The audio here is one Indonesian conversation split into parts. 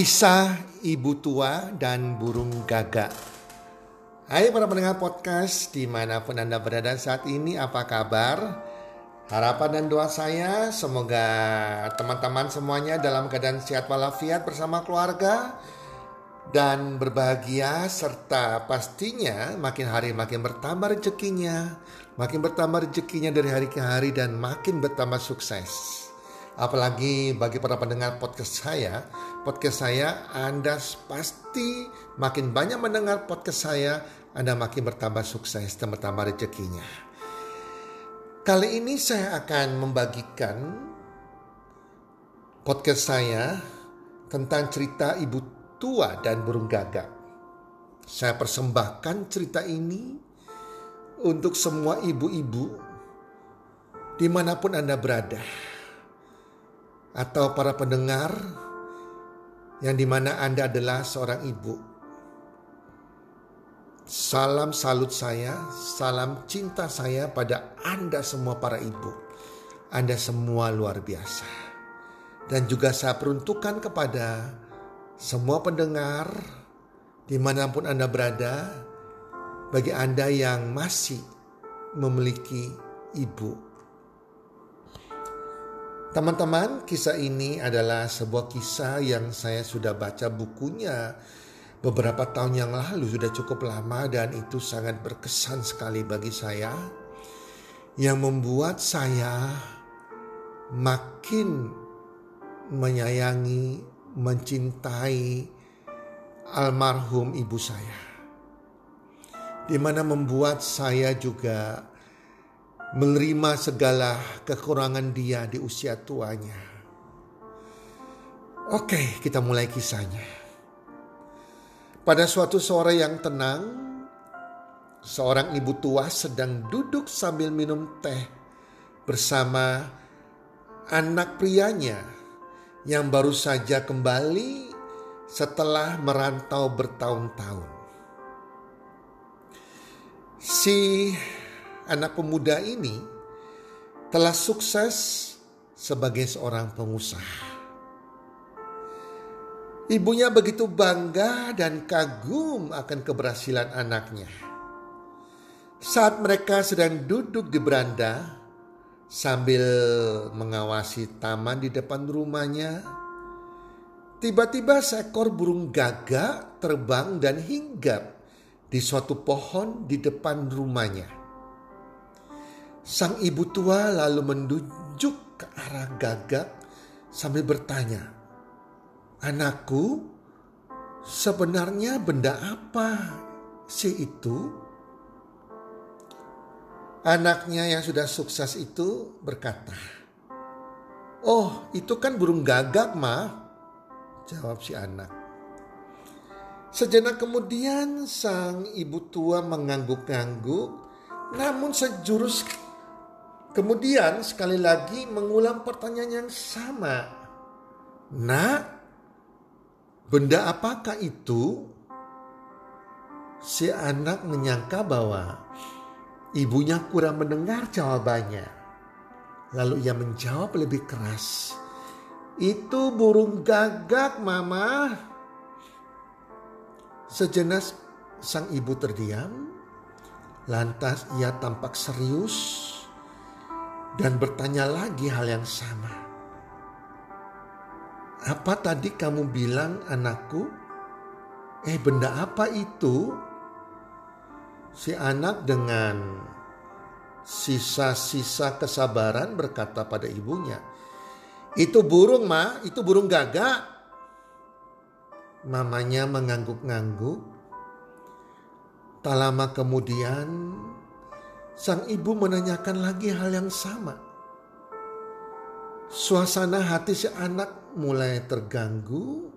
Kisah Ibu Tua dan Burung Gagak Hai para pendengar podcast di mana pun Anda berada saat ini apa kabar? Harapan dan doa saya semoga teman-teman semuanya dalam keadaan sehat walafiat bersama keluarga dan berbahagia serta pastinya makin hari makin bertambah rezekinya, makin bertambah rezekinya dari hari ke hari dan makin bertambah sukses. Apalagi bagi para pendengar podcast saya, podcast saya Anda pasti makin banyak mendengar podcast saya, Anda makin bertambah sukses dan bertambah rezekinya. Kali ini saya akan membagikan podcast saya tentang cerita ibu tua dan burung gagak. Saya persembahkan cerita ini untuk semua ibu-ibu di mana pun Anda berada atau para pendengar yang di mana Anda adalah seorang ibu. Salam salut saya, salam cinta saya pada Anda semua para ibu. Anda semua luar biasa. Dan juga saya peruntukkan kepada semua pendengar di mana pun Anda berada, bagi Anda yang masih memiliki ibu Teman-teman, kisah ini adalah sebuah kisah yang saya sudah baca bukunya beberapa tahun yang lalu, sudah cukup lama dan itu sangat berkesan sekali bagi saya. Yang membuat saya makin menyayangi, mencintai almarhum ibu saya. Di mana membuat saya juga menerima segala kekurangan dia di usia tuanya. Oke, kita mulai kisahnya. Pada suatu sore yang tenang, seorang ibu tua sedang duduk sambil minum teh bersama anak prianya yang baru saja kembali setelah merantau bertahun-tahun. Si anak pemuda ini telah sukses sebagai seorang pengusaha. Ibunya begitu bangga dan kagum akan keberhasilan anaknya. Saat mereka sedang duduk di beranda sambil mengawasi taman di depan rumahnya, tiba-tiba seekor burung gagak terbang dan hinggap di suatu pohon di depan rumahnya. Sang ibu tua lalu menunjuk ke arah gagak sambil bertanya, "Anakku, sebenarnya benda apa sih itu?" Anaknya yang sudah sukses itu berkata, "Oh, itu kan burung gagak, Ma." Jawab si anak. Sejenak kemudian sang ibu tua mengangguk-angguk, namun sejurus Kemudian sekali lagi mengulang pertanyaan yang sama. Nak, benda apakah itu? Si anak menyangka bahwa ibunya kurang mendengar jawabannya. Lalu ia menjawab lebih keras. Itu burung gagak mama. Sejenak sang ibu terdiam. Lantas ia tampak serius dan bertanya lagi hal yang sama. Apa tadi kamu bilang anakku? Eh benda apa itu? Si anak dengan sisa-sisa kesabaran berkata pada ibunya, itu burung ma, itu burung gagak. Mamanya mengangguk-ngangguk Tak lama kemudian, sang ibu menanyakan lagi hal yang sama. Suasana hati si anak mulai terganggu,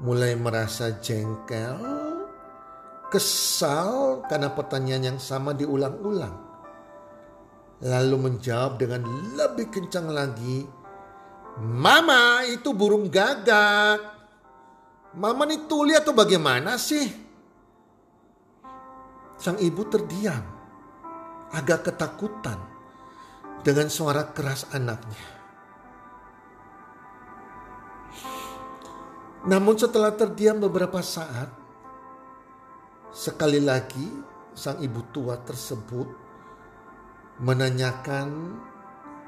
mulai merasa jengkel, kesal karena pertanyaan yang sama diulang-ulang. Lalu menjawab dengan lebih kencang lagi, Mama itu burung gagak. Mama ini tuli atau bagaimana sih? Sang ibu terdiam, agak ketakutan dengan suara keras anaknya. Namun setelah terdiam beberapa saat, sekali lagi sang ibu tua tersebut menanyakan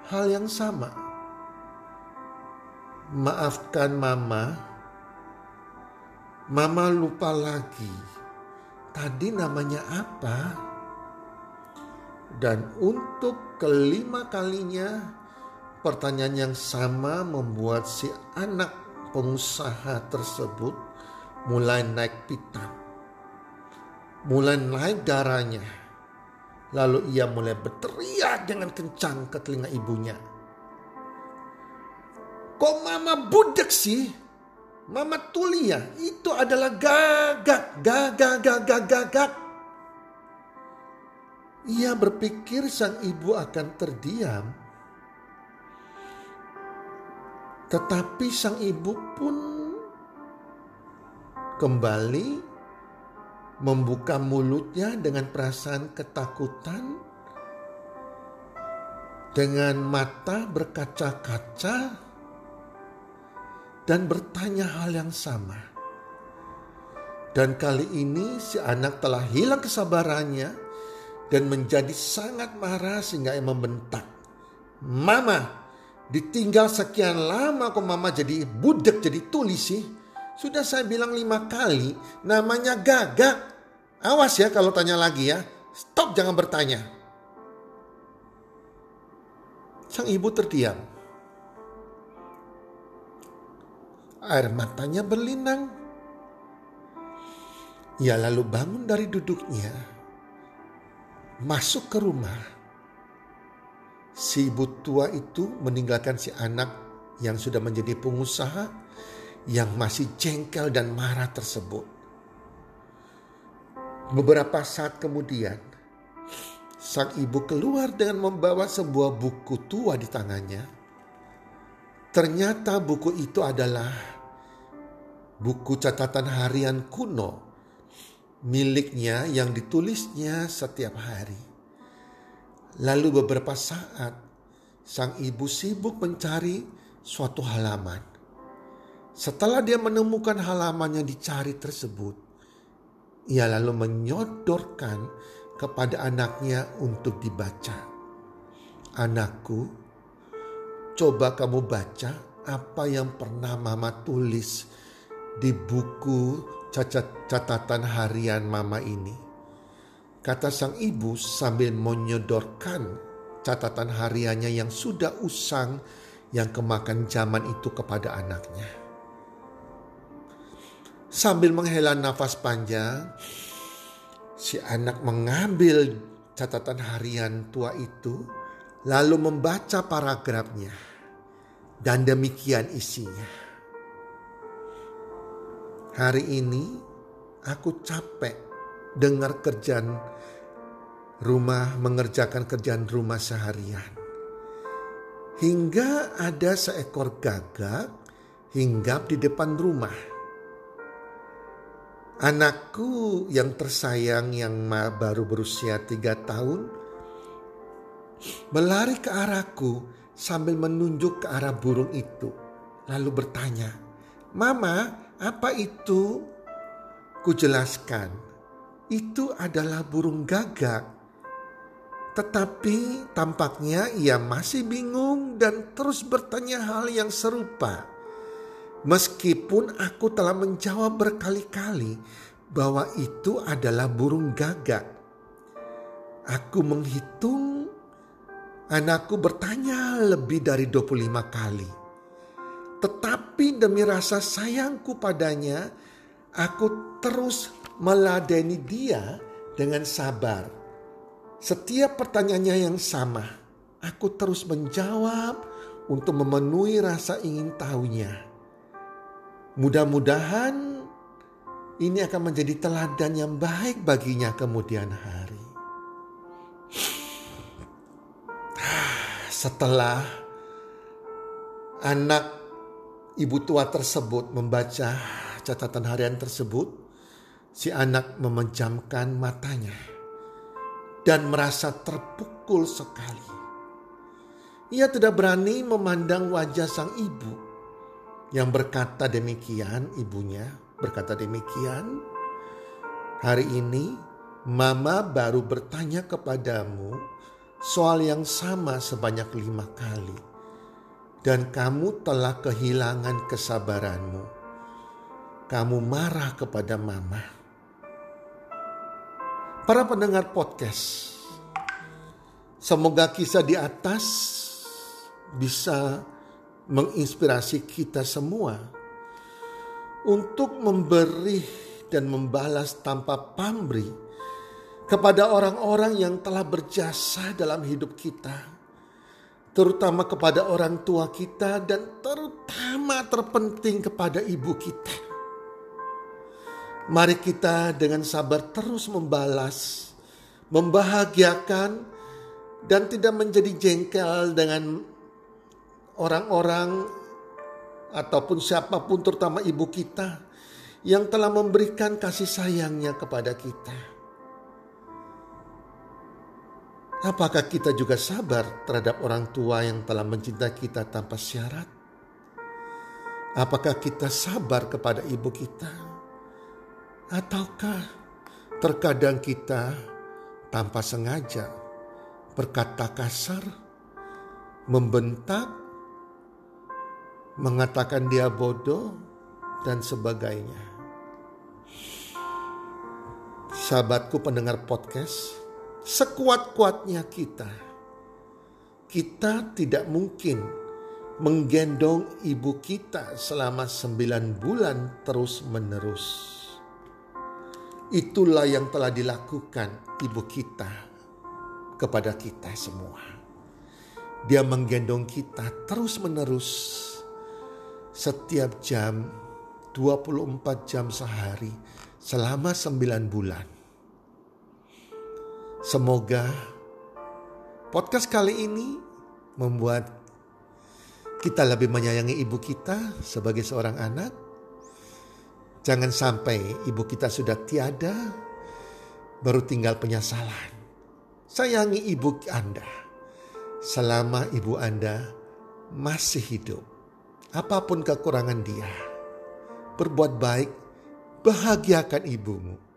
hal yang sama. Maafkan mama, mama lupa lagi tadi namanya apa? Dan untuk kelima kalinya pertanyaan yang sama membuat si anak pengusaha tersebut mulai naik pitam. Mulai naik darahnya. Lalu ia mulai berteriak dengan kencang ke telinga ibunya. Kok mama budek sih? Mama Tulia itu adalah gagak, gagak, gagak, gagak. Ia berpikir sang ibu akan terdiam. Tetapi sang ibu pun kembali membuka mulutnya dengan perasaan ketakutan, dengan mata berkaca-kaca, dan bertanya hal yang sama. Dan kali ini si anak telah hilang kesabarannya dan menjadi sangat marah sehingga ia membentak. Mama, ditinggal sekian lama kok mama jadi budek jadi tulis sih. Sudah saya bilang lima kali namanya gagak. Awas ya kalau tanya lagi ya. Stop jangan bertanya. Sang ibu terdiam air matanya berlinang. Ia lalu bangun dari duduknya, masuk ke rumah. Si ibu tua itu meninggalkan si anak yang sudah menjadi pengusaha yang masih jengkel dan marah tersebut. Beberapa saat kemudian, sang ibu keluar dengan membawa sebuah buku tua di tangannya. Ternyata buku itu adalah buku catatan harian kuno miliknya yang ditulisnya setiap hari. Lalu beberapa saat sang ibu sibuk mencari suatu halaman. Setelah dia menemukan halaman yang dicari tersebut, ia lalu menyodorkan kepada anaknya untuk dibaca. Anakku, coba kamu baca apa yang pernah mama tulis di buku catatan harian mama ini. Kata sang ibu sambil menyodorkan catatan hariannya yang sudah usang yang kemakan zaman itu kepada anaknya. Sambil menghela nafas panjang, si anak mengambil catatan harian tua itu lalu membaca paragrafnya. Dan demikian isinya. Hari ini aku capek dengar kerjaan rumah, mengerjakan kerjaan rumah seharian. Hingga ada seekor gagak hinggap di depan rumah. Anakku yang tersayang yang baru berusia tiga tahun melari ke arahku sambil menunjuk ke arah burung itu. Lalu bertanya, Mama, apa itu? Kujelaskan, itu adalah burung gagak. Tetapi tampaknya ia masih bingung dan terus bertanya hal yang serupa. Meskipun aku telah menjawab berkali-kali bahwa itu adalah burung gagak. Aku menghitung anakku bertanya lebih dari 25 kali. Tetapi demi rasa sayangku padanya, aku terus meladeni dia dengan sabar setiap pertanyaannya yang sama, aku terus menjawab untuk memenuhi rasa ingin tahunya. Mudah-mudahan ini akan menjadi teladan yang baik baginya kemudian hari. Setelah anak ibu tua tersebut membaca catatan harian tersebut, si anak memejamkan matanya dan merasa terpukul sekali. Ia tidak berani memandang wajah sang ibu yang berkata demikian, ibunya berkata demikian. Hari ini mama baru bertanya kepadamu soal yang sama sebanyak lima kali. Dan kamu telah kehilangan kesabaranmu. Kamu marah kepada mama Para pendengar podcast, semoga kisah di atas bisa menginspirasi kita semua untuk memberi dan membalas tanpa pamrih kepada orang-orang yang telah berjasa dalam hidup kita, terutama kepada orang tua kita, dan terutama terpenting kepada ibu kita. Mari kita dengan sabar terus membalas, membahagiakan, dan tidak menjadi jengkel dengan orang-orang ataupun siapa pun terutama ibu kita yang telah memberikan kasih sayangnya kepada kita. Apakah kita juga sabar terhadap orang tua yang telah mencintai kita tanpa syarat? Apakah kita sabar kepada ibu kita? Ataukah terkadang kita tanpa sengaja berkata kasar, membentak, mengatakan dia bodoh, dan sebagainya. Sahabatku pendengar podcast, sekuat-kuatnya kita, kita tidak mungkin menggendong ibu kita selama sembilan bulan terus menerus. Itulah yang telah dilakukan ibu kita kepada kita semua. Dia menggendong kita terus-menerus setiap jam 24 jam sehari selama 9 bulan. Semoga podcast kali ini membuat kita lebih menyayangi ibu kita sebagai seorang anak Jangan sampai ibu kita sudah tiada, baru tinggal penyesalan. Sayangi ibu Anda selama ibu Anda masih hidup. Apa pun kekurangan dia, berbuat baik, bahagiakan ibumu.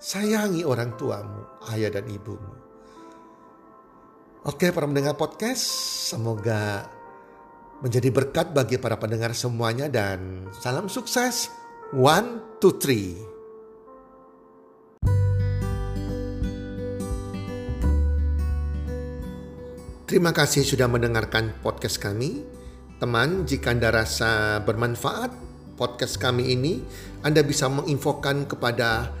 Sayangi orang tuamu, ayah dan ibumu. Oke para pendengar podcast, semoga menjadi berkat bagi para pendengar semuanya dan salam sukses One, two, three. Terima kasih sudah mendengarkan podcast kami. Teman, jika Anda rasa bermanfaat podcast kami ini, Anda bisa menginfokan kepada